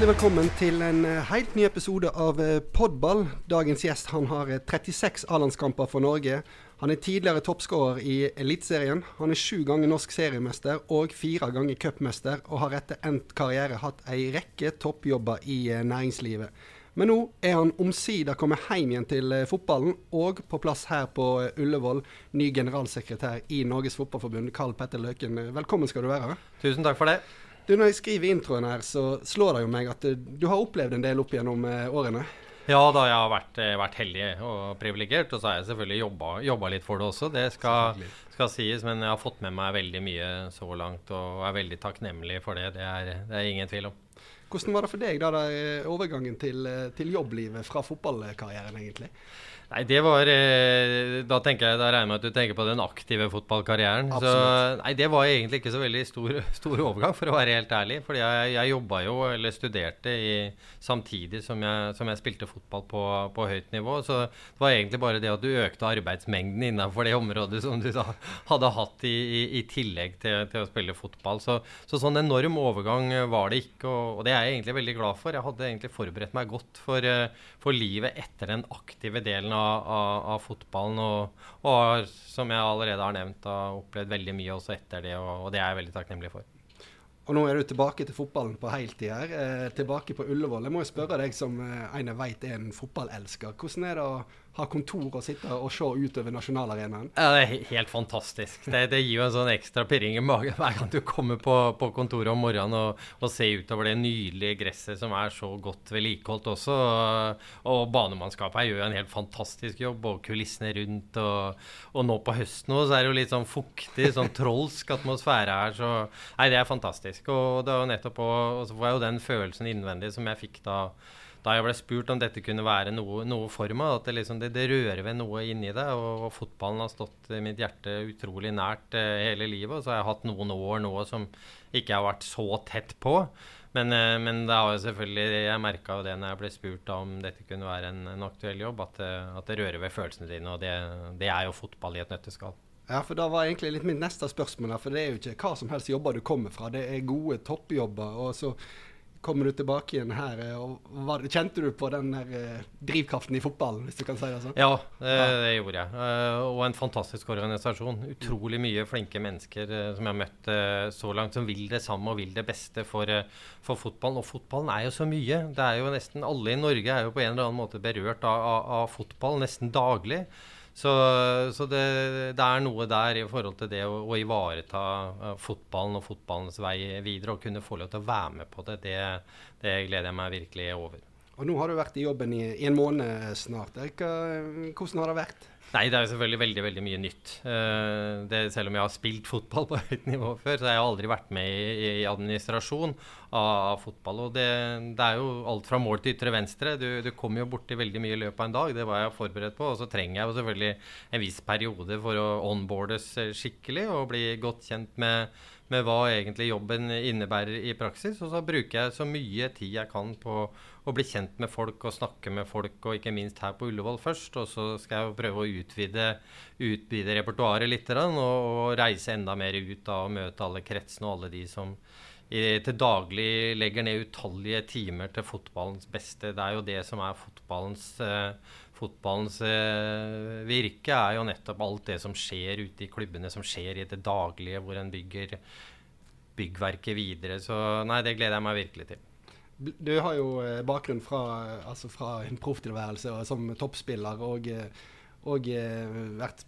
Hjertelig velkommen til en eh, helt ny episode av eh, Podball. Dagens gjest han har eh, 36 A-landskamper for Norge. Han er tidligere toppskårer i Eliteserien. Han er sju ganger norsk seriemester og fire ganger cupmester, og har etter endt karriere hatt ei rekke toppjobber i eh, næringslivet. Men nå er han omsider kommet hjem igjen til eh, fotballen, og på plass her på eh, Ullevål, ny generalsekretær i Norges Fotballforbund, Karl Petter Løken. Eh, Velkommen skal du være. Tusen takk for det. Du, Når jeg skriver introen her, så slår det jo meg at eh, du har opplevd en del opp gjennom eh, årene. Ja da, jeg har vært, eh, vært heldig og privilegert, og så har jeg selvfølgelig jobba, jobba litt for det også. Det skal, skal sies, men jeg har fått med meg veldig mye så langt og er veldig takknemlig for det. Det er, det er ingen tvil om. Hvordan var det for deg, da, da overgangen til, til jobblivet fra fotballkarrieren, egentlig? Nei, det var eh, Da tenker jeg, da regner jeg med at du tenker på den aktive fotballkarrieren. Så, Absolutt. nei, det var egentlig ikke så veldig stor, stor overgang, for å være helt ærlig. Fordi jeg, jeg jobba jo, eller studerte, i, samtidig som jeg, som jeg spilte fotball på, på høyt nivå. Så det var egentlig bare det at du økte arbeidsmengden innenfor det området som du da hadde hatt i, i, i tillegg til, til å spille fotball. Så, så sånn enorm overgang var det ikke, og, og det er jeg egentlig veldig glad for. Jeg hadde egentlig forberedt meg godt for, eh, for livet etter den aktive delen av, av, av fotballen. Og, og som jeg allerede har nevnt, har opplevd veldig mye også etter det, og, og det er jeg veldig takknemlig for. Og nå er du tilbake til fotballen på heltid her. Eh, tilbake på Ullevål. Jeg må jo spørre deg som eh, en jeg vet er en fotballelsker. Hvordan er det å ha kontor og sitte og se utover nasjonalarenaen? Ja, det er helt fantastisk. Det, det gir jo en sånn ekstra pirring i magen hver gang du kommer på, på kontoret om morgenen og, og ser utover det nydelige gresset som er så godt vedlikeholdt også. Og, banemannskapet gjør gjør en helt fantastisk jobb, og kulissene rundt. Og, og nå på høsten også, så er det jo litt sånn fuktig, sånn trolsk atmosfære her. Så nei, det er fantastisk. Og det var jo nettopp og, og så får jeg jo den følelsen innvendig som jeg fikk da da jeg ble spurt om dette kunne være noe, noe for meg, at det, liksom, det, det rører ved noe inni det. Og, og fotballen har stått mitt hjerte utrolig nært eh, hele livet. Og så har jeg hatt noen år nå som ikke har vært så tett på. Men, eh, men det har jo selvfølgelig, jeg merka jo det når jeg ble spurt om dette kunne være en, en aktuell jobb, at, det- at det rører ved følelsene dine. Og det, det er jo fotball i et nøtteskall. Ja, for da var egentlig litt mitt neste spørsmål her, for det er jo ikke hva som helst jobber du kommer fra. Det er gode toppjobber. og så kommer du tilbake igjen her. eh, var, Kjente du på den der eh, drivkraften i fotballen, hvis du kan si det sånn? Ja, det, det gjorde jeg. Eh, og en fantastisk organisasjon. Utrolig mye flinke mennesker eh, som jeg har møtt eh, så langt, som vil det samme og vil det beste for, eh, for fotballen. Og fotballen er jo så mye. Det er jo nesten Alle i Norge er jo på en eller annen måte berørt av, av, av fotball nesten daglig. Så, så det, det er noe der i forhold til det å, å ivareta eh, fotballen og fotballens vei videre, og kunne få lov til å være med på det, det, det gleder jeg meg virkelig over. Og nå har du vært i jobben i, en måned snart. Eh, hvordan har det vært? Nei, det er jo selvfølgelig veldig veldig mye nytt. Eh, det, selv om jeg har spilt fotball på høyt nivå før, så har jeg aldri vært med i, i administrasjon av, fotball. Og det, det er jo alt fra mål til ytre venstre. Du, du kommer jo borti veldig mye i løpet av en dag. Det var jeg forberedt på. Og så trenger jeg jo selvfølgelig en viss periode for å onboardes eh, skikkelig og bli godt kjent med, med hva egentlig jobben innebærer i praksis. Og så bruker jeg så mye tid jeg kan på å bli kjent med folk og snakke med folk, og ikke minst her på Ullevål først. Og så skal jeg prøve å utvide, utvide repertoaret litt og, og reise enda mer ut da, og møte alle kretsene og alle de som i, til daglig legger ned utallige timer til fotballens beste. Det er jo det som er fotballens, eh, fotballens eh, virke, er jo nettopp alt det som skjer ute i klubbene, som skjer i det daglige, hvor en bygger byggverket videre. Så nei, det gleder jeg meg virkelig til. Du har jo eh, bakgrunn fra, altså fra en profftilværelse som toppspiller og, eh, og vært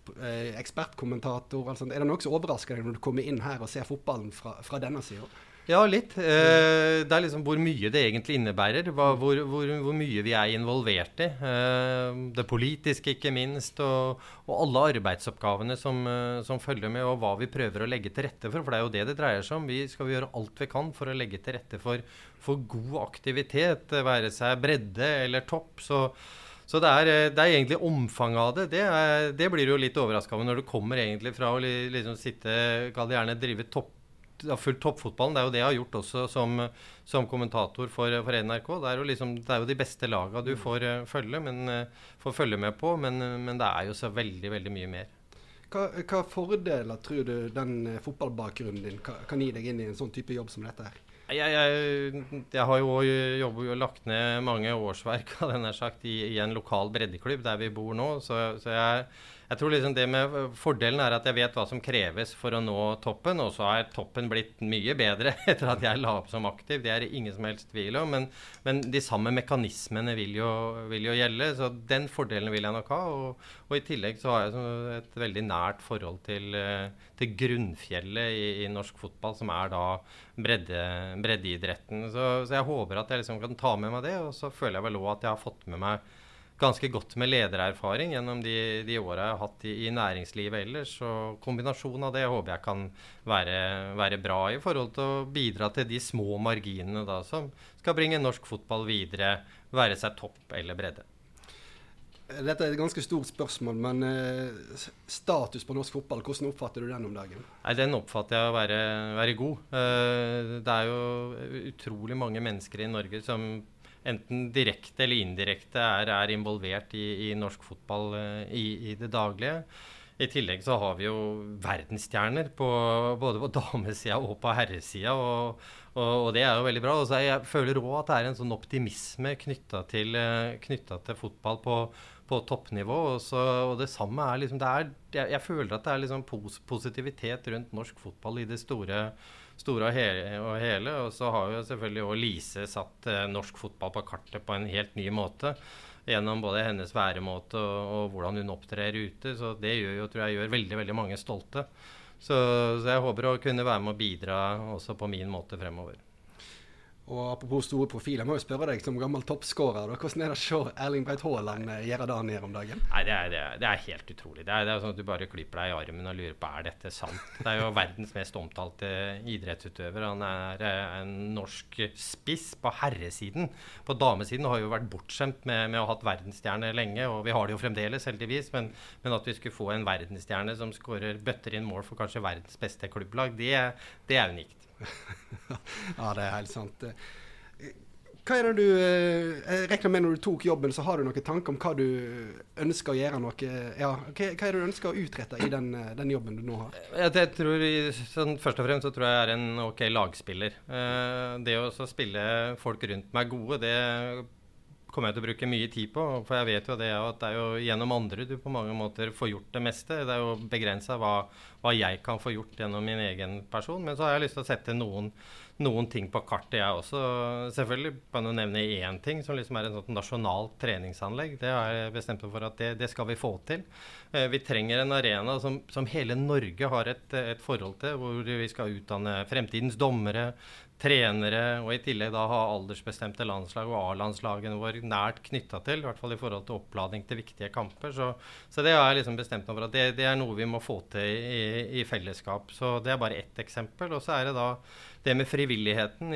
ekspertkommentator. Altså. Er det noe som overrasker deg når du kommer inn her og ser fotballen fra, fra denne sida? Ja, litt. Eh, det er liksom hvor mye det egentlig innebærer. Hva, hvor, hvor, hvor mye vi er involvert i. Eh, det politiske, ikke minst. Og, og alle arbeidsoppgavene som, eh, som følger med, og hva vi prøver å legge til rette for. For det er jo det det dreier seg om. Vi skal gjøre alt vi kan for å legge til rette for, for god aktivitet. Være seg bredde eller topp. Så så det er, eh, det er egentlig omfanget av det. Det, er, det blir jo litt overraska over når du kommer egentlig fra å liksom sitte Kall det gjerne drive topp har fulgt toppfotballen. Det er jo det jeg har gjort også som, som kommentator for, for NRK. Det er, jo liksom, det er jo de beste laga du får eh, følge, men, eh, får følge med på, men, eh, men det er jo så veldig, veldig mye mer. Hva, hva fordeler tror du den fotballbakgrunnen din kan, kan gi deg inn i en sånn type jobb som dette her? Jeg, jeg, jeg har jo jobbet og lagt ned mange årsverk sagt, i, i, en lokal breddeklubb der vi bor nå. Så, så jeg, jeg tror liksom det med Fordelen er at jeg vet hva som kreves for å nå toppen. Og så er toppen blitt mye bedre etter at jeg la opp som aktiv. Det er det ingen som helst tvil om. Men, men de samme mekanismene vil jo, vil jo, gjelde. Så den fordelen vil jeg nok ha. Og, og i tillegg så har jeg et veldig nært forhold til, eh, til grunnfjellet i, i, norsk fotball, som er da bredde, breddeidretten. Så, så, jeg håper at jeg liksom kan ta med meg det. Og så føler jeg vel òg at jeg har fått med meg ganske godt med ledererfaring gjennom de, de åra jeg har hatt i, i, næringslivet ellers. Så kombinasjonen av det håper jeg kan være, være, bra i forhold til å bidra til de små marginene da, som skal bringe norsk fotball videre, være seg topp eller bredde. Dette er et ganske stort spørsmål, men eh, status på norsk fotball, hvordan oppfatter du den om dagen? Nei, Den oppfatter jeg å være, være god. Eh, det er jo utrolig mange mennesker i Norge som enten direkte eller indirekte er, er involvert i, i, norsk fotball uh, i, i, det daglige. I tillegg så har vi jo verdensstjerner på, både på damesida og på herresida, og, og, og, det er jo veldig bra. Og så jeg føler òg at det er en sånn optimisme knytta til, uh, til, fotball på, på toppnivå. Og, så, og, det samme er liksom det er, jeg, jeg, føler at det er liksom pos positivitet rundt norsk fotball i det store store og hele, og hele. Og så har jo selvfølgelig òg Lise satt eh, norsk fotball på kartet på en helt ny måte. Gjennom både hennes væremåte og, og, hvordan hun opptrer ute. Så det gjør jo, tror jeg gjør veldig, veldig mange stolte. Så, så jeg håper å kunne være med å bidra også på min måte fremover. Og Apropos store profiler, jeg må jo spørre deg som gammel toppskårer. Hvordan er det å se Erling Breit Haaland eh, gjøre det han gjør om dagen? Nei, det er, det det er helt utrolig. Det er, det er, sånn at Du bare klyper deg i armen og lurer på er dette sant. Det er jo verdens mest omtalte idrettsutøver. Han er eh, en norsk spiss på herresiden. På damesiden har jo vært bortskjemt med, med å ha hatt verdensstjerne lenge, og vi har det jo fremdeles, heldigvis. Men, men at vi skulle få en verdensstjerne som skårer bøtter inn mål for kanskje verdens beste klubblag, det, det er unikt. ja, det er helt sant. Hva er det du eh, Jeg regner med når du tok jobben, så har du noen tanker om hva du ønsker å gjøre noe ja, Hva er det du ønsker å utrette i den, eh, den jobben du nå har? Jeg tror, sånn, Først og fremst så tror jeg jeg er en ok lagspiller. Eh, det å spille folk rundt meg gode, det kommer jeg til å bruke mye tid på. For jeg vet jo det at det er jo gjennom andre du på mange måter får gjort det meste. Det er jo begrensa hva, hva, jeg kan få gjort gjennom min egen person. Men så har jeg lyst til å sette noen, noen ting på kartet, jeg også. Selvfølgelig kan du nevne én ting, som liksom er en sånn nasjonalt treningsanlegg. Det har jeg bestemt meg for at det, det, skal vi få til. Eh, vi trenger en arena som, som hele Norge har et, et, forhold til, hvor vi skal utdanne fremtidens dommere, trenere, og i tillegg da ha aldersbestemte landslag og A-landslagene våre nært knytta til, i hvert fall i forhold til oppladning til viktige kamper. Så, så det har jeg liksom bestemt meg for at det, det, er noe vi må få til i, i, fellesskap. Så det er bare ett eksempel. Og så er det da det med frivilligheten.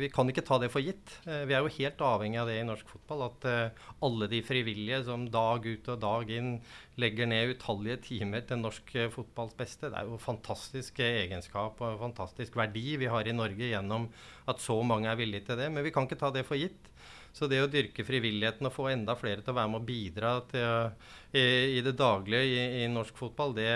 Vi kan ikke ta det for gitt. Eh, vi er jo helt avhengig av det i norsk fotball. At eh, alle de frivillige som dag ut og dag inn legger ned utallige timer til norsk eh, fotballs beste. Det er jo fantastisk egenskap og fantastisk verdi vi har i Norge gjennom at så mange er villige til det. Men vi kan ikke ta det for gitt. Så det å dyrke frivilligheten og få enda flere til å være med og bidra til, i, i, det daglige i, i norsk fotball, det,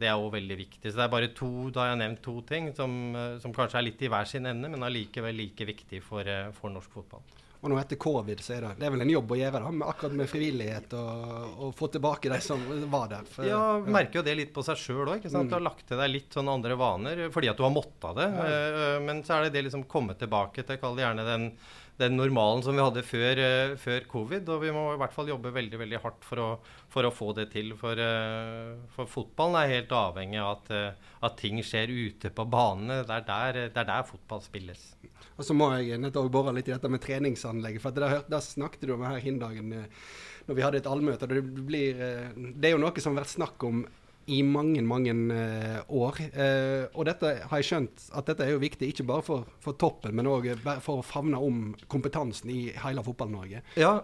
det er òg veldig viktig. Så det er bare to, da har jeg nevnt to ting som, som kanskje er litt i hver sin ende, men allikevel like viktig for, for norsk fotball. Og nå etter covid, så er det, det er vel en jobb å gjøre da, med, akkurat med frivillighet og, og få tilbake de som var der. For, ja, ja, merker jo det litt på seg sjøl òg. Mm. Du har lagt til deg litt sånn andre vaner fordi at du har måtta det. Ja. Men så er det det liksom komme tilbake til, kall det gjerne den den normalen som vi hadde før, uh, før, covid. Og vi må i hvert fall jobbe veldig veldig hardt for å, for å få det til. For, uh, for, fotballen er helt avhengig av at, uh, at ting skjer ute på banene. Det er der, det er der fotball spilles. Og så må jeg nettopp bore litt i dette med treningsanlegget. For det, der, snakket du om her hindagen når vi hadde et allmøte. Det, det er jo noe som har vært snakk om i mange, mange uh, år. Uh, og dette har jeg skjønt at dette er jo viktig, ikke bare for, for toppen, men òg for å favne om kompetansen i hele Fotball-Norge. Ja,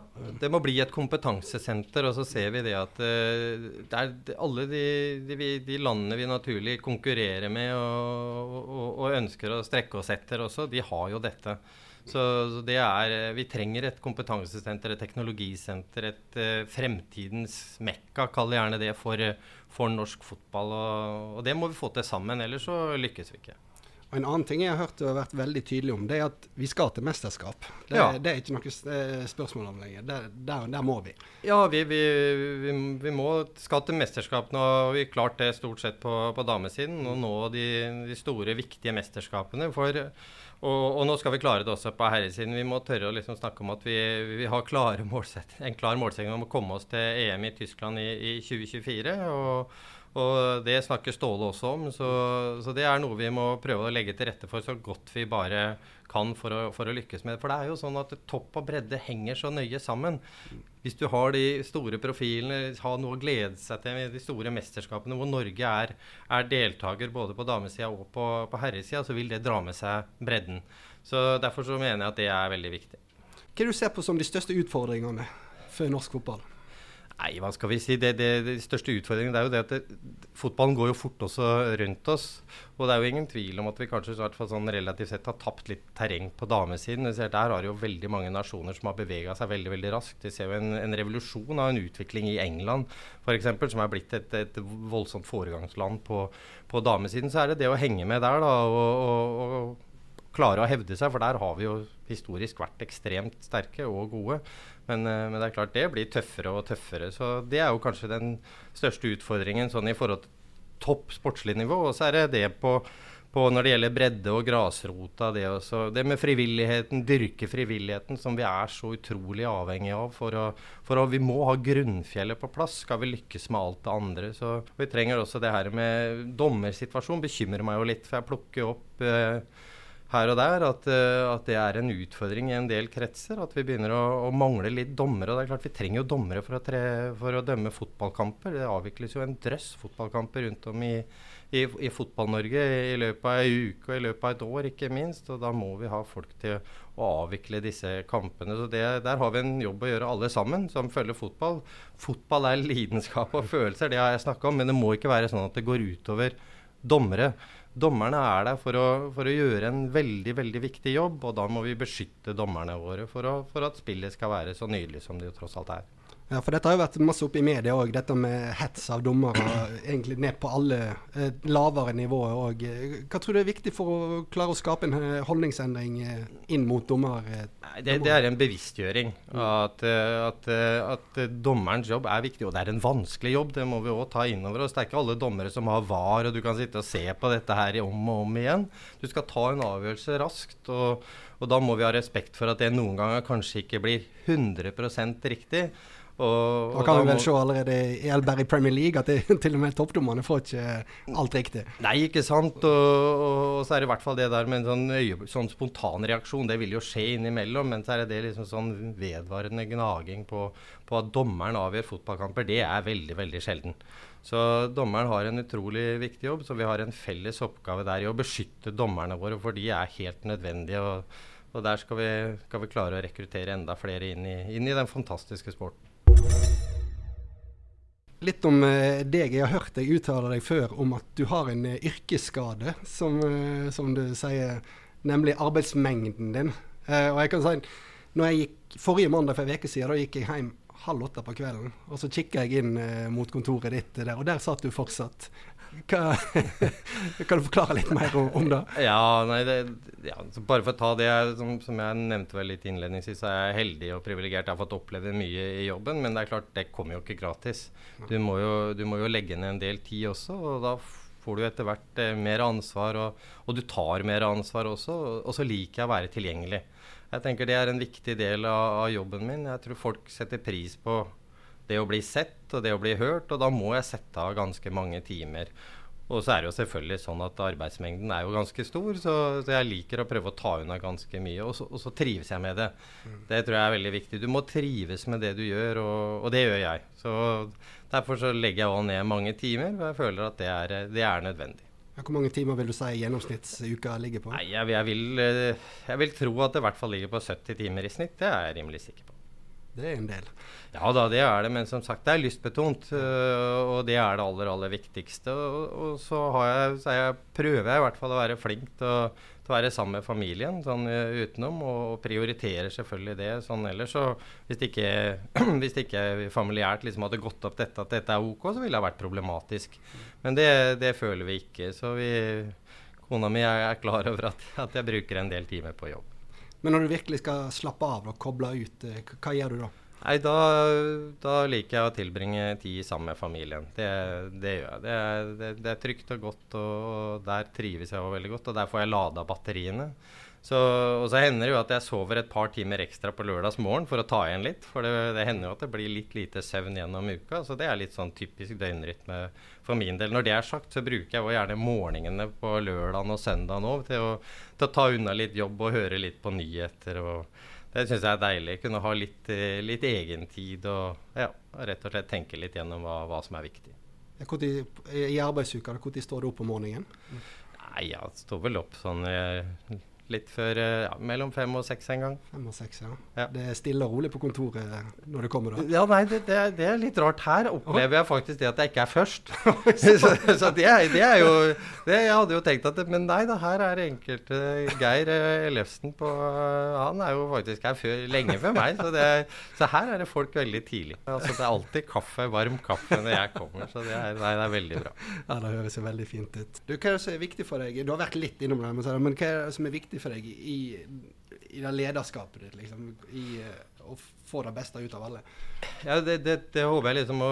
det må bli et kompetansesenter. Og så ser vi det at uh, det er alle de, de, de, landene vi naturlig konkurrerer med og, og, og ønsker å strekke oss etter også, de har jo dette. Så, så, det er Vi trenger et kompetansesenter, et teknologisenter, et uh, fremtidens mekka, kall gjerne det, for, for norsk fotball. Og, og, det må vi få til sammen, ellers så lykkes vi ikke. Og En annen ting jeg har hørt du har vært veldig tydelig om, det er at vi skal til mesterskap. Det, Ja. det er ikke noe spørsmål om lenger. Der, der, der må vi. Ja, vi, vi, vi, vi må skal til mesterskap. Nå Vi har klart det stort sett på, på damesiden. Og nå de, de store, viktige mesterskapene. For, og, og nå skal vi klare det også på herresiden. Vi må tørre å liksom snakke om at vi, vi har en klar målsetting om å komme oss til EM i Tyskland i, i 2024. og og det snakker Ståle også om, så, så, det er noe vi må prøve å legge til rette for så godt vi bare kan for å, for å lykkes med. det. For det er jo sånn at topp og bredde henger så nøye sammen. Hvis du har de store profilene, har noe å glede seg til med de store mesterskapene hvor Norge er, er deltaker både på damesida og på, på herresida, så vil det dra med seg bredden. Så Derfor så mener jeg at det er veldig viktig. Hva du ser på som de største utfordringene for norsk fotball? Nei, hva skal vi si. Det, det, det største utfordringen det er jo det at det, fotballen går jo fort også rundt oss. Og det er jo ingen tvil om at vi kanskje sånn relativt sett har tapt litt terreng på damesiden. Der har jo veldig mange nasjoner som har bevega seg veldig veldig raskt. Vi ser jo en, en revolusjon av en utvikling i England f.eks., som er blitt et, et voldsomt foregangsland på, på damesiden. Så er det det å henge med der da, og, og, og klare å hevde seg, for der har vi jo historisk vært ekstremt sterke og gode. Men, eh, men, det er klart det blir tøffere og tøffere. Så det er jo kanskje den største utfordringen sånn i forhold til topp sportslig nivå. Og så er det det på, på når det gjelder bredde og grasrota. Det, også, det med frivilligheten, dyrke frivilligheten, som vi er så utrolig avhengig av. For å, for å, vi må ha grunnfjellet på plass skal vi lykkes med alt det andre. Så vi trenger også det her med dommersituasjonen. Bekymrer meg jo litt, for jeg plukker opp eh, her og der at, uh, at, det er en utfordring i en del kretser. At vi begynner å, å mangle litt dommere. og det er klart Vi trenger jo dommere for å, tre, for å, dømme fotballkamper. Det avvikles jo en drøss fotballkamper rundt om i, i, i Fotball-Norge i løpet av ei uke og i løpet av et år, ikke minst. Og da må vi ha folk til å avvikle disse kampene. Så det, Der har vi en jobb å gjøre alle sammen som følger fotball. Fotball er lidenskap og følelser, det har jeg snakka om. Men det må ikke være sånn at det går utover dommere. Dommerne er der for å, for å, gjøre en veldig veldig viktig jobb, og da må vi beskytte dommerne våre for, å, for at spillet skal være så nydelig som det jo tross alt er. Ja, for dette har jo vært masse oppe i media òg, dette med hets av dommere. egentlig ned på alle eh, lavere nivåer òg. Hva tror du er viktig for å klare å skape en eh, holdningsendring eh, inn mot dommer? Eh, det, det, er en bevisstgjøring. At, at, at, dommerens jobb er viktig. Og det er en vanskelig jobb, det må vi òg ta inn over oss. Det er ikke alle dommere som har var, og du kan sitte og se på dette her om og om igjen. Du skal ta en avgjørelse raskt. og, og da må vi ha respekt for at det noen ganger kanskje ikke blir 100% riktig. Og, da kan vi vel må... se allerede i Elberg i Premier League at det, til og med toppdommerne får ikke alt riktig. Nei, ikke sant. Og, og, så er det i hvert fall det der med en sånn, øye, sånn spontan reaksjon. Det vil jo skje innimellom. Men så er det, det liksom sånn vedvarende gnaging på, på, at dommeren avgjør fotballkamper. Det er veldig, veldig sjelden. Så dommeren har en utrolig viktig jobb. Så vi har en felles oppgave der i å beskytte dommerne våre, for de er helt nødvendige. og og der skal vi, skal vi, klare å rekruttere enda flere inn i, inn i den fantastiske sporten. Litt om uh, deg. Jeg har hørt deg uttale deg før om at du har en uh, yrkesskade, som, uh, som, du sier, nemlig arbeidsmengden din. og jeg kan si, når jeg gikk Forrige mandag for en uke siden da gikk jeg hjem halv åtte på kvelden. Og så kikka jeg inn mot kontoret ditt der, og der satt du fortsatt. Hva, kan du forklare litt mer om, om det? Ja, nei, det, ja, Bare for å ta det som, som, jeg nevnte vel litt innledningsvis, så er jeg heldig og privilegert. Jeg har fått oppleve mye i jobben, men det er klart, det kommer jo ikke gratis. Du må jo, du må jo legge ned en del tid også, og da får du etter hvert eh, mer ansvar, og, og, du tar mer ansvar også. Og, så liker jeg å være tilgjengelig. Jeg tenker Det er en viktig del av, av jobben min. Jeg tror folk setter pris på det å bli sett og det å bli hørt, og da må jeg sette av ganske mange timer. Og så er det jo selvfølgelig sånn at arbeidsmengden er jo ganske stor, så, så jeg liker å prøve å ta unna ganske mye. Og så, og så, trives jeg med det. Mm. Det tror jeg er veldig viktig. Du må trives med det du gjør, og, og det gjør jeg. Så Derfor så legger jeg òg ned mange timer, og jeg føler at det er, det er nødvendig. Hvor mange timer vil du si gjennomsnittsuka ligger på? Nei, jeg, jeg, vil, eh, jeg vil tro at det i hvert fall ligger på 70 timer i snitt. Det er jeg rimelig sikker på. Det er en del. Ja da, det er det. Men som sagt, det er lystbetont. Øh, og det er det aller, aller viktigste. Og, og så, jeg, så jeg, prøver jeg i hvert fall å være flink til å, til å være sammen med familien sånn øh, utenom. Og, og prioriterer selvfølgelig det. Sånn ellers så Hvis det ikke, hvis det ikke familiært liksom hadde gått opp dette at dette er OK, så ville det vært problematisk. Men det, det føler vi ikke. Så vi kona mi er klar over at, at, jeg bruker en del timer på jobb. Men når du virkelig skal slappe av og koble ut, eh, hva gjør du da? Nei, da, da, liker jeg å tilbringe tid sammen med familien. Det, det gjør jeg. Det er, det, det er, trygt og godt, og der trives jeg veldig godt. Og der får jeg lada batteriene. Så, og så hender det jo at jeg sover et par timer ekstra på lørdagsmorgen for å ta igjen litt. For det, det, hender jo at det blir litt lite søvn gjennom uka. Så det er litt sånn typisk døgnrytme for min del. Når det er sagt, så bruker jeg jo gjerne morgenene på lørdagen og søndagen òg til, til, å ta unna litt jobb og høre litt på nyheter. og det syns jeg er deilig. Kunne ha litt, litt egentid og ja, rett og slett tenke litt gjennom hva, hva som er viktig. I arbeidsuka, når står du opp om morgenen? Nei, jeg står vel opp sånn eh, litt før eh, ja, mellom fem og seks en gang. Fem og seks, ja. ja. Det er stille og rolig på kontoret når det kommer da? Ja, nei, det, det, er, det er, litt rart. Her opplever jeg faktisk det at jeg ikke er først. så, så det, er, det, er, jo Jeg hadde jo tenkt at Men nei da, her er enkelte Geir eh, Ellefsen på Han er jo faktisk her før, lenge før meg. Så, så, her er det folk veldig tidlig. Altså, det er alltid kaffe, varm kaffe når jeg kommer. Så det er, nei, er veldig bra. Ja, det høres jo veldig fint ut. Du, hva er det som er viktig for deg? Du har vært litt innom det, men hva er det som er viktig for deg i, i det lederskapet ditt, liksom, i å få det beste ut av alle? Ja, Det, det, det håper jeg liksom å,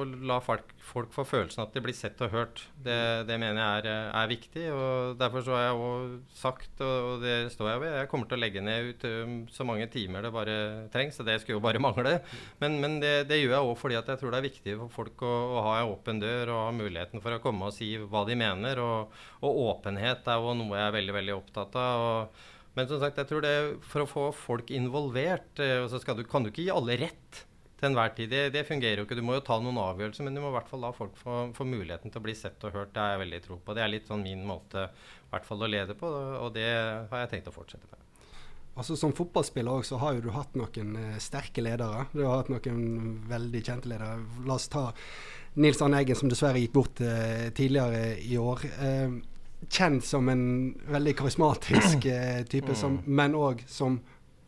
å la folk, folk, få følelsen at de blir sett og hørt. Det, det mener jeg er, er, viktig. og Derfor så har jeg også sagt, og det står jeg ved, jeg kommer til å legge ned ut um, så mange timer det bare trengs. og Det skulle jo bare mangle. Men, men det, gjør jeg òg fordi at jeg tror det er viktig for folk å, å, ha en åpen dør og ha muligheten for å komme og si hva de mener. Og, og åpenhet er jo noe jeg er veldig, veldig opptatt av. og men som sagt, jeg tror det for å få folk involvert, eh, så du, kan du ikke gi alle rett til enhver tid. Det, det, fungerer jo ikke. Du må jo ta noen avgjørelser, men du må i hvert fall la folk få, få, muligheten til å bli sett og hørt. Det har jeg veldig tro på. Det er litt sånn min måte hvert fall å lede på, og det har jeg tenkt å fortsette med. Altså Som fotballspiller også, så har jo du hatt noen eh, sterke ledere. Du har hatt noen veldig kjente ledere. La oss ta Nils Arne Eggen, som dessverre gikk bort eh, tidligere i år. Eh, kjent som en veldig karismatisk eh, type, som, mm. men òg som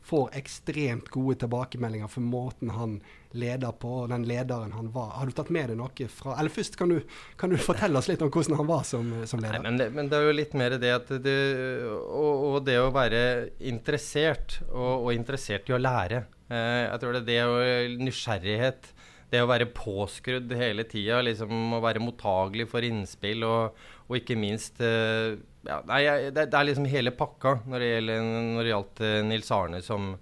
får ekstremt gode tilbakemeldinger for måten han leder på, og den lederen han var. Har du tatt med deg noe fra Eller først, kan du, kan du fortelle oss litt om hvordan han var som, som leder? Nei, men, det, men, det, er jo litt mer det at det, og, og det å være interessert, og, og, interessert i å lære. Eh, jeg tror det er det og nysgjerrighet det å være påskrudd hele tida, liksom å være mottagelig for innspill og, og ikke minst uh, ja, nei, det, er liksom hele pakka når det, gjelder, når det gjaldt uh, Nils Arne som,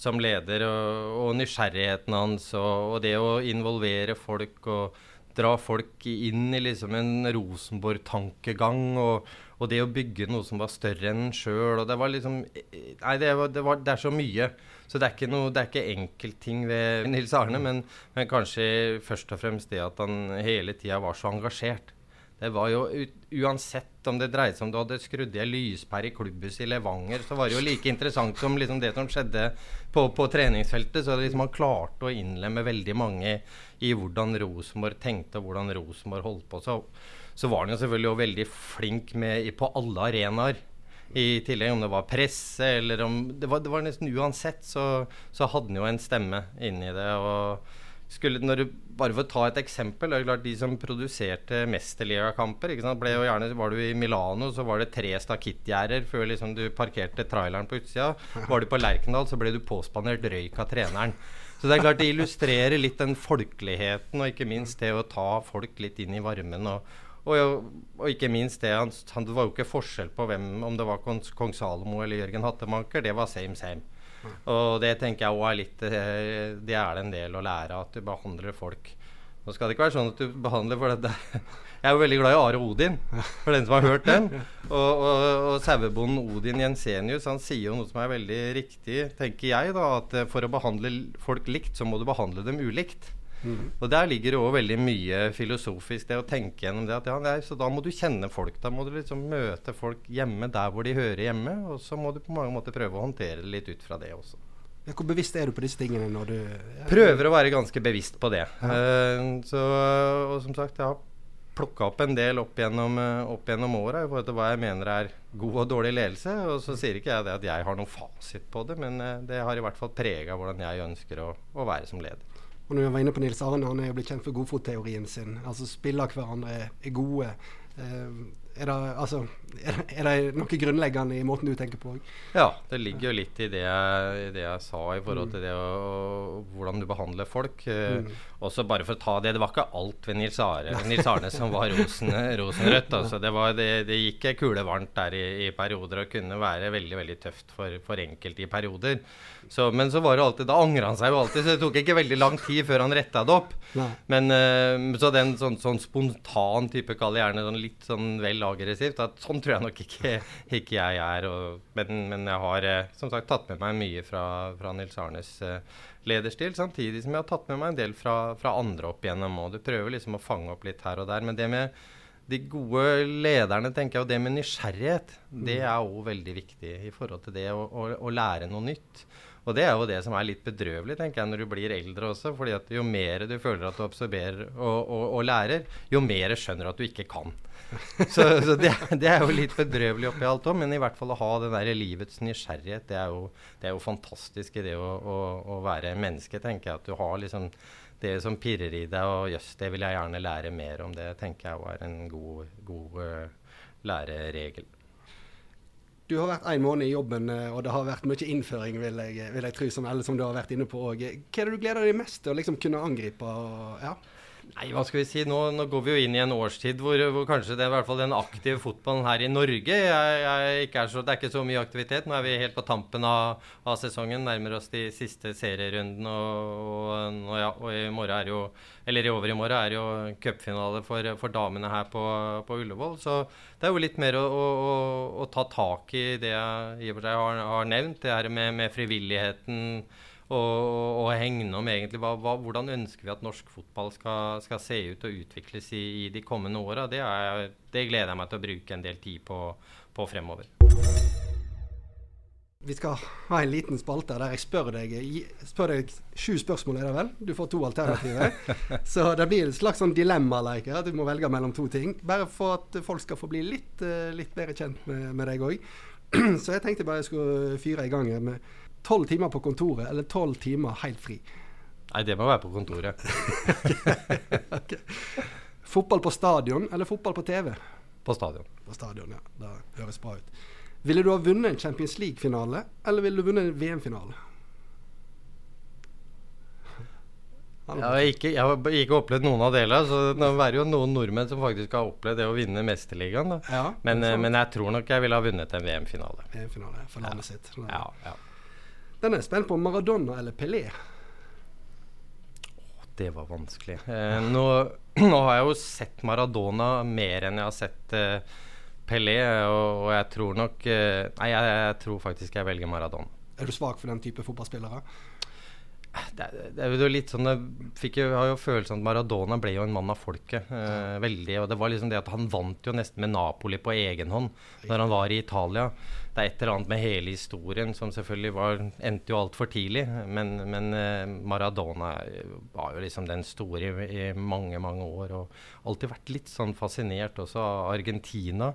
som leder, og, og, nysgjerrigheten hans, og, og, det å involvere folk og dra folk inn i liksom en Rosenborg-tankegang, og, det å bygge noe som var større enn en sjøl. Det var liksom Nei, det, var, det, var, det er så mye. Så det er ikke, noe, det ikke enkeltting ved Nils Arne, men, men, kanskje først og fremst det at han hele tida var så engasjert. Det var jo Uansett om det dreide seg om du hadde skrudd i lyspære i klubbhuset i Levanger, så var det jo like interessant som liksom det som skjedde på, på treningsfeltet. Så liksom han klarte å innlemme veldig mange i hvordan Rosenborg tenkte, og hvordan Rosenborg holdt på. Så, så var han jo selvfølgelig også veldig flink med, på alle arenaer. I tillegg om det var presse eller om Det var, det var nesten uansett, så, så, hadde han jo en stemme inni det. og skulle, når du, bare for å ta et eksempel det er klart De som produserte mesterligakamper ble Var du i Milano, så var det tre stakittgjerder før liksom du parkerte traileren på utsida. Var du på Lerkendal, så ble du påspandert røyk av treneren. Så det er klart det illustrerer litt den folkeligheten, og ikke minst det å ta folk litt inn i varmen. og og, og, ikke minst det, han, han, det var jo ikke forskjell på hvem, om det var kong, Salomo eller Jørgen Hattemaker. Det var same same. Og det tenker jeg òg er litt eh, Det er det en del å lære, at du behandler folk Nå skal det ikke være sånn at du behandler for det Jeg er jo veldig glad i Are Odin, for den som har hørt den. Og, og, og sauebonden Odin Jensenius han sier jo noe som er veldig riktig, tenker jeg. da, At for å behandle folk likt, så må du behandle dem ulikt. Mm. Og Der ligger det òg veldig mye filosofisk, det å tenke gjennom det. At ja, nei, så Da må du kjenne folk. Da må du liksom møte folk hjemme der hvor de hører hjemme. Og så må du på mange måter prøve å håndtere det litt ut fra det også. Hvor bevisst er du på disse tingene når du. Prøver å være ganske bevisst på det. Uh, så, og som sagt, jeg har plukka opp en del opp gjennom, uh, opp gjennom åra i forhold til hva jeg mener er god og dårlig ledelse. Og så sier ikke jeg det at jeg har noen fasit på det, men uh, det har i hvert fall prega hvordan jeg ønsker å, å være som leder. Og når vi var inne på Nils Arne, han er jo blitt kjent for godfotteorien sin. Altså spiller hverandre, er gode. Eh, er det, altså, Er det noe grunnleggende i måten du tenker på òg? Ja, det ligger jo litt i det jeg, i det jeg sa i forhold til det og, hvordan du behandler folk. Eh, mm. Også bare for å ta det, det var ikke alt ved Nils, Are, Nils Arne som var rosen, rosenrødt. Altså. Det, var, det, det, gikk kulevarmt der i, i, perioder og kunne være veldig veldig tøft for, for enkelte i perioder. Så, men så var det alltid, da angra han seg jo alltid, så det tok ikke veldig lang tid før han retta det opp. Men uh, Så den sånn, sånn spontan type, kall gjerne sånn litt sånn vel aggressivt, at sånn tror jeg nok ikke, ikke jeg er. Og, men, men, jeg har uh, som sagt tatt med meg mye fra, fra Nils Arnes uh, lederstil, samtidig som jeg har tatt med meg en del fra, fra andre opp igjennom. Og du prøver liksom å fange opp litt her og der. Men det med de gode lederne, tenker jeg, og det med nysgjerrighet, det mm. er òg veldig viktig i forhold til det å, å, å, lære noe nytt. Og det er jo det som er litt bedrøvelig, tenker jeg, når du blir eldre også. fordi at jo mer du føler at du absorberer og, og, og lærer, jo mer skjønner du at du ikke kan. Så, så det, det, er jo litt bedrøvelig oppi alt òg, men i hvert fall å ha den der livets nysgjerrighet, det er jo, det er jo fantastisk i det å, å, å, være menneske, tenker jeg. At du har liksom det som pirrer i deg, og jøss, det vil jeg gjerne lære mer om. Det tenker jeg var en god, god uh, læreregel. Du har vært en måned i jobben, eh, og det har vært mye innføring, vil jeg, vil jeg tro, som, som du har vært inne på òg. Hva er det du gleder deg mest til å liksom kunne angripe? Og, ja? Nei, hva skal vi si? Nå, nå, går vi jo inn i en årstid hvor, hvor kanskje det i hvert fall den aktive fotballen her i Norge jeg, jeg er så, Det er ikke så mye aktivitet. Nå er vi helt på tampen av, av sesongen, nærmer oss de siste serierundene. Og, og, ja, og, i morgen er jo Eller i overmorgen er jo cupfinale for, for, damene her på, på, Ullevål. Så det er jo litt mer å, å, å ta tak i det jeg i og for seg har, har nevnt. Det her med, med frivilligheten og, og hegne om egentlig hva, hva, hvordan ønsker vi at norsk fotball skal, skal se ut og utvikles i, i de kommende åra. Det, det, gleder jeg meg til å bruke en del tid på, på, fremover. Vi skal ha en liten spalte der jeg spør deg, spør deg sju spørsmål. er det vel? Du får to alternativer. Så det blir en slags sånn dilemma-like. At du må velge mellom to ting. Bare for at folk skal få bli litt, eh, litt bedre kjent med, med deg òg. Så jeg tenkte bare jeg skulle fyre i gang med tolv timer på kontoret eller tolv timer helt fri? Nei, det må være på kontoret. okay. Fotball på stadion eller fotball på TV? På stadion. På stadion, ja. Det høres bra ut. Ville du ha vunnet en Champions League-finale, eller ville du vunnet en VM-finale? Jeg har, ikke, jeg har ikke opplevd noen av delene. Så det er jo noen nordmenn som faktisk har opplevd det å vinne Mesterligaen. Ja, men, men, jeg tror nok jeg ville ha vunnet en VM-finale. VM-finale for landet ja. sitt. Ja, ja. Den er spent på Maradona eller Pelé. det var vanskelig. Eh, nå, nå, har jeg jo sett Maradona mer enn jeg har sett eh, Pelé, og, og, jeg tror nok eh, Nei, jeg, jeg, tror faktisk jeg velger Maradona. Er du svak for den type fotballspillere? Det, det, er jo litt sånn Jeg jo, har jo følelsen at Maradona ble jo en mann av folket. Eh, veldig, og det var liksom det at Han vant jo nesten med Napoli på egen hånd når han var i Italia. Det er et eller annet med hele historien som selvfølgelig var, endte jo altfor tidlig. Men, men eh, Maradona var jo liksom den store i, i mange, mange år. Og alltid vært litt sånn fascinert også av Argentina.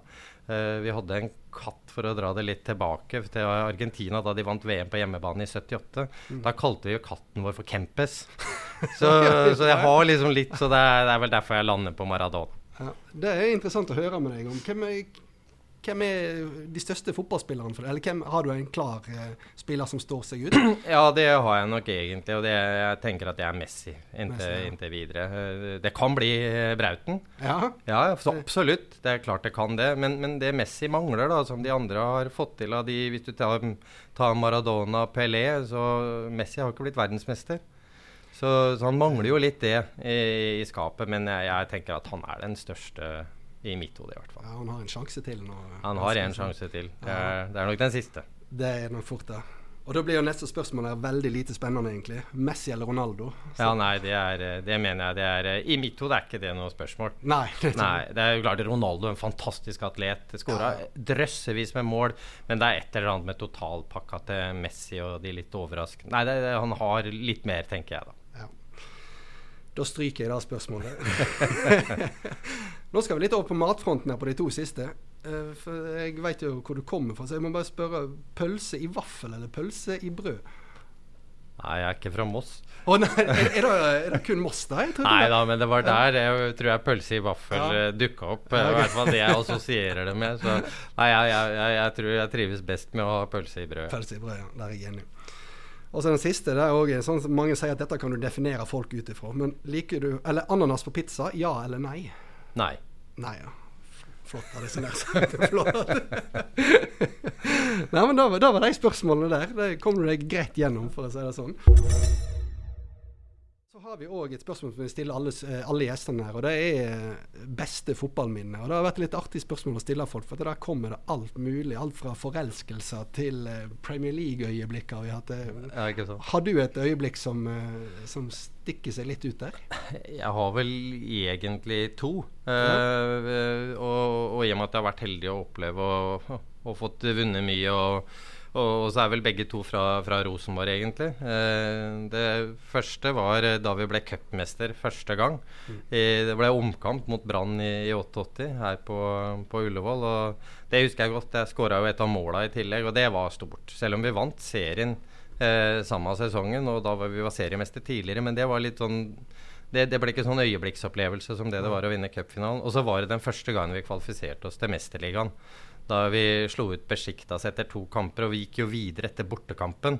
Uh, vi hadde en katt, for å dra det litt tilbake, til Argentina da de vant VM på hjemmebane i 78. Mm. Da kalte vi jo katten vår for Kempes. Så, så jeg har liksom litt Så det er, det er vel derfor jeg lander på Maradona. Ja, det er interessant å høre med deg om. Hvem er, hvem er de største fotballspillerne for deg? Eller hvem, har du en klar uh, spiller som står seg ut? Ja, det har jeg nok egentlig. Og det, jeg tenker at det er Messi inntil, Messi, ja. inntil videre. Uh, det kan bli uh, Brauten. Ja. ja absolutt. Det er klart det kan det. Men, men, det Messi mangler, da, som de andre har fått til av de Hvis du tar, tar Maradona, Pelé, så Messi har ikke blitt verdensmester. Så, så, han mangler jo litt det i, i skapet, men jeg, jeg, tenker at han er den største i mitt hode, i hvert fall. Ja, han har en sjanse til nå. Han har en sjanse til. Det er, det er, nok den siste. Det er nok fort, det. Og da blir jo neste spørsmål her veldig lite spennende, egentlig. Messi eller Ronaldo? Så. Ja, nei, det, er, det mener jeg det er I mitt hode er ikke det noe spørsmål. Nei, det, nei, det er jo klart Ronaldo en fantastisk atlet. Skåra ja. drøssevis med mål, men det er et eller annet med totalpakka til Messi og de litt overraskende Nei, det, han har litt mer, tenker jeg da. Da stryker jeg det spørsmålet. Nå skal vi litt over på matfronten her på de to siste. Uh, for jeg vet jo hvor du kommer fra, så jeg må bare spørre. Pølse i vaffel eller pølse i brød? Nei, jeg er ikke fra Moss. Å nei, er, er, det, er, det, kun Moss, da? Nei da, men det var der jeg tror jeg pølse i vaffel ja. Eh, dukka opp. I hvert fall det jeg assosierer det med. Så nei, jeg, jeg, jeg, jeg, tror jeg trives best med å ha pølse i brød. Pølse i brød, ja. Der er jeg enig. Og så den siste. det er også, sånn som Mange sier at dette kan du definere folk ut ifra. Men liker du Eller ananas på pizza, ja eller nei? Nei. Nei, ja. Flott av er så. Flott. Nei, men da, da, var de spørsmålene der. Det kom du deg greit gjennom, for å si det sånn har vi òg et spørsmål som vi stiller alle, eh, alle, gjestene her. og Det er eh, beste fotballminne. og Det har vært et litt artig spørsmål å stille folk. For der kommer det alt mulig. Alt fra forelskelser til eh, Premier League-øyeblikk. har hatt. Ja, har du et øyeblikk som, som, stikker seg litt ut der? Jeg har vel egentlig to. Ja. Uh, og, og, i og med at jeg har vært heldig å oppleve og, og fått vunnet mye. og og, så er vel begge to fra, fra Rosenborg, egentlig. Eh, det første var eh, da vi ble cupmester første gang. Mm. I, det ble omkamp mot Brann i, i, 88 her på, på, Ullevål. og Det husker jeg godt. Jeg skåra jo et av måla i tillegg, og det var stort. Selv om vi vant serien eh, samme sesongen, og da var vi var seriemester tidligere. Men det var litt sånn det, det, ble ikke sånn øyeblikksopplevelse som det det var å vinne cupfinalen. Og så var det den første gangen vi kvalifiserte oss til Mesterligaen da vi slo ut Besjiktas etter to kamper, og vi gikk jo videre etter bortekampen.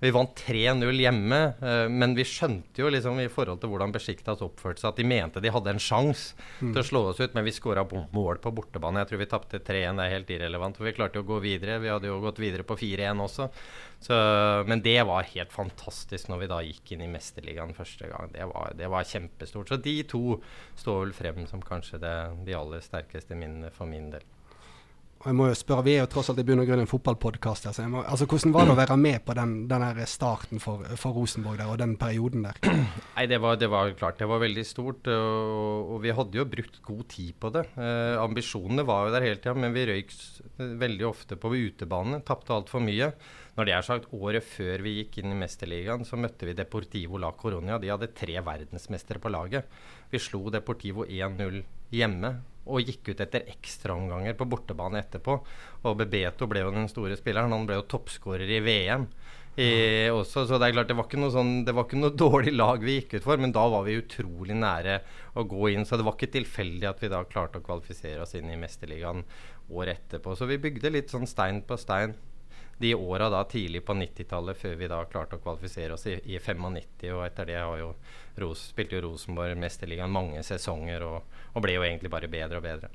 Vi vant 3-0 hjemme, uh, men vi skjønte jo liksom i forhold til hvordan Besjiktas oppførte seg, at de mente de hadde en sjanse mm. til å slå oss ut, men vi skåra mål på bortebane. Jeg tror vi tapte 3-1, det er helt irrelevant, for vi klarte å gå videre. Vi hadde jo gått videre på 4-1 også. Så, men det var helt fantastisk når vi da gikk inn i Mesterligaen første gang. Det var, det var kjempestort. Så de to står vel frem som kanskje det, de aller sterkeste minnene for min del. Og jeg må jo spørre, Vi er jo tross alt i bunn og grunn en fotballpodkast. Altså, altså, hvordan var det å være med på den, den starten for, for, Rosenborg der, og den perioden der? Nei, det var, det var, klart det var veldig stort. Og, og vi hadde jo brukt god tid på det. Eh, ambisjonene var jo der hele tida, men vi røyk veldig ofte på utebane. Tapte altfor mye. Når det er sagt, Året før vi gikk inn i Mesterligaen, så møtte vi Deportivo la Coronia. De hadde tre verdensmestere på laget. Vi slo Deportivo 1-0 hjemme og gikk ut etter ekstraomganger på bortebane etterpå. Og Bebeto ble jo den store spilleren. Han ble jo toppskårer i VM. I, også, så det er klart det var, sånn, det var ikke noe dårlig lag vi gikk ut for, men da var vi utrolig nære å gå inn. Så det var ikke tilfeldig at vi da klarte å kvalifisere oss inn i Mesterligaen året etterpå. Så vi bygde litt sånn stein på stein de åra da tidlig på 90-tallet, før vi da klarte å kvalifisere oss i, i 95. Og etter det har jo Ros, spilte jo Rosenborg Mesterligaen mange sesonger og, og, ble jo egentlig bare bedre og bedre.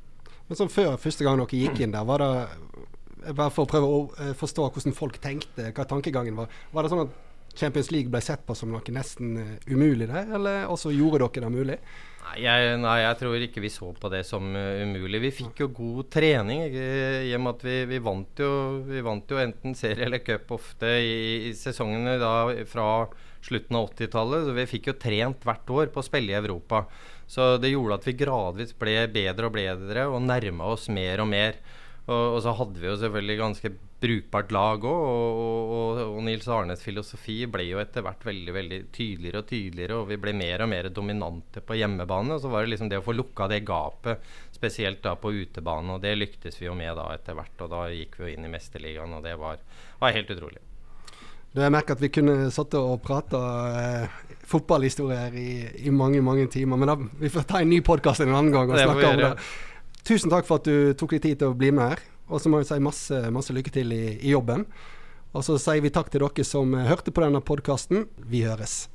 Men sånn før første gang dere gikk inn der, var det bare for å prøve å eh, forstå hvordan folk tenkte, hva tankegangen var. Var det sånn at Champions League ble sett på som noe nesten uh, umulig der, eller også gjorde dere det mulig? Jeg, nei jeg, tror ikke vi så på det som uh, umulig. Vi fikk jo god trening ikke, i og med at vi, vi, vant jo, vi, vant jo, enten serie eller cup ofte i, i sesongene da fra slutten av 80-tallet. Så vi fikk jo trent hvert år på å spille i Europa. Så det gjorde at vi gradvis ble bedre og bedre og nærma oss mer og mer. Og, og, så hadde vi jo selvfølgelig ganske brukbart lag òg. Og, og, og, Nils Arnes filosofi ble jo etter hvert veldig veldig tydeligere og tydeligere. Og vi ble mer og mer dominante på hjemmebane. Og så var det liksom det å få lukka det gapet, spesielt da på utebane. Og det lyktes vi jo med da etter hvert. Og da gikk vi jo inn i Mesterligaen, og det var, var helt utrolig. Du, jeg merker at vi kunne satt og prata eh, fotballhistorier i, i, mange mange timer. Men da, vi får ta en ny podkast en annen gang og snakke om det. Tusen takk for at du tok deg tid til å bli med her. Og så må vi si masse, masse lykke til i, i jobben. Og så sier vi takk til dere som hørte på denne podkasten. Vi høres.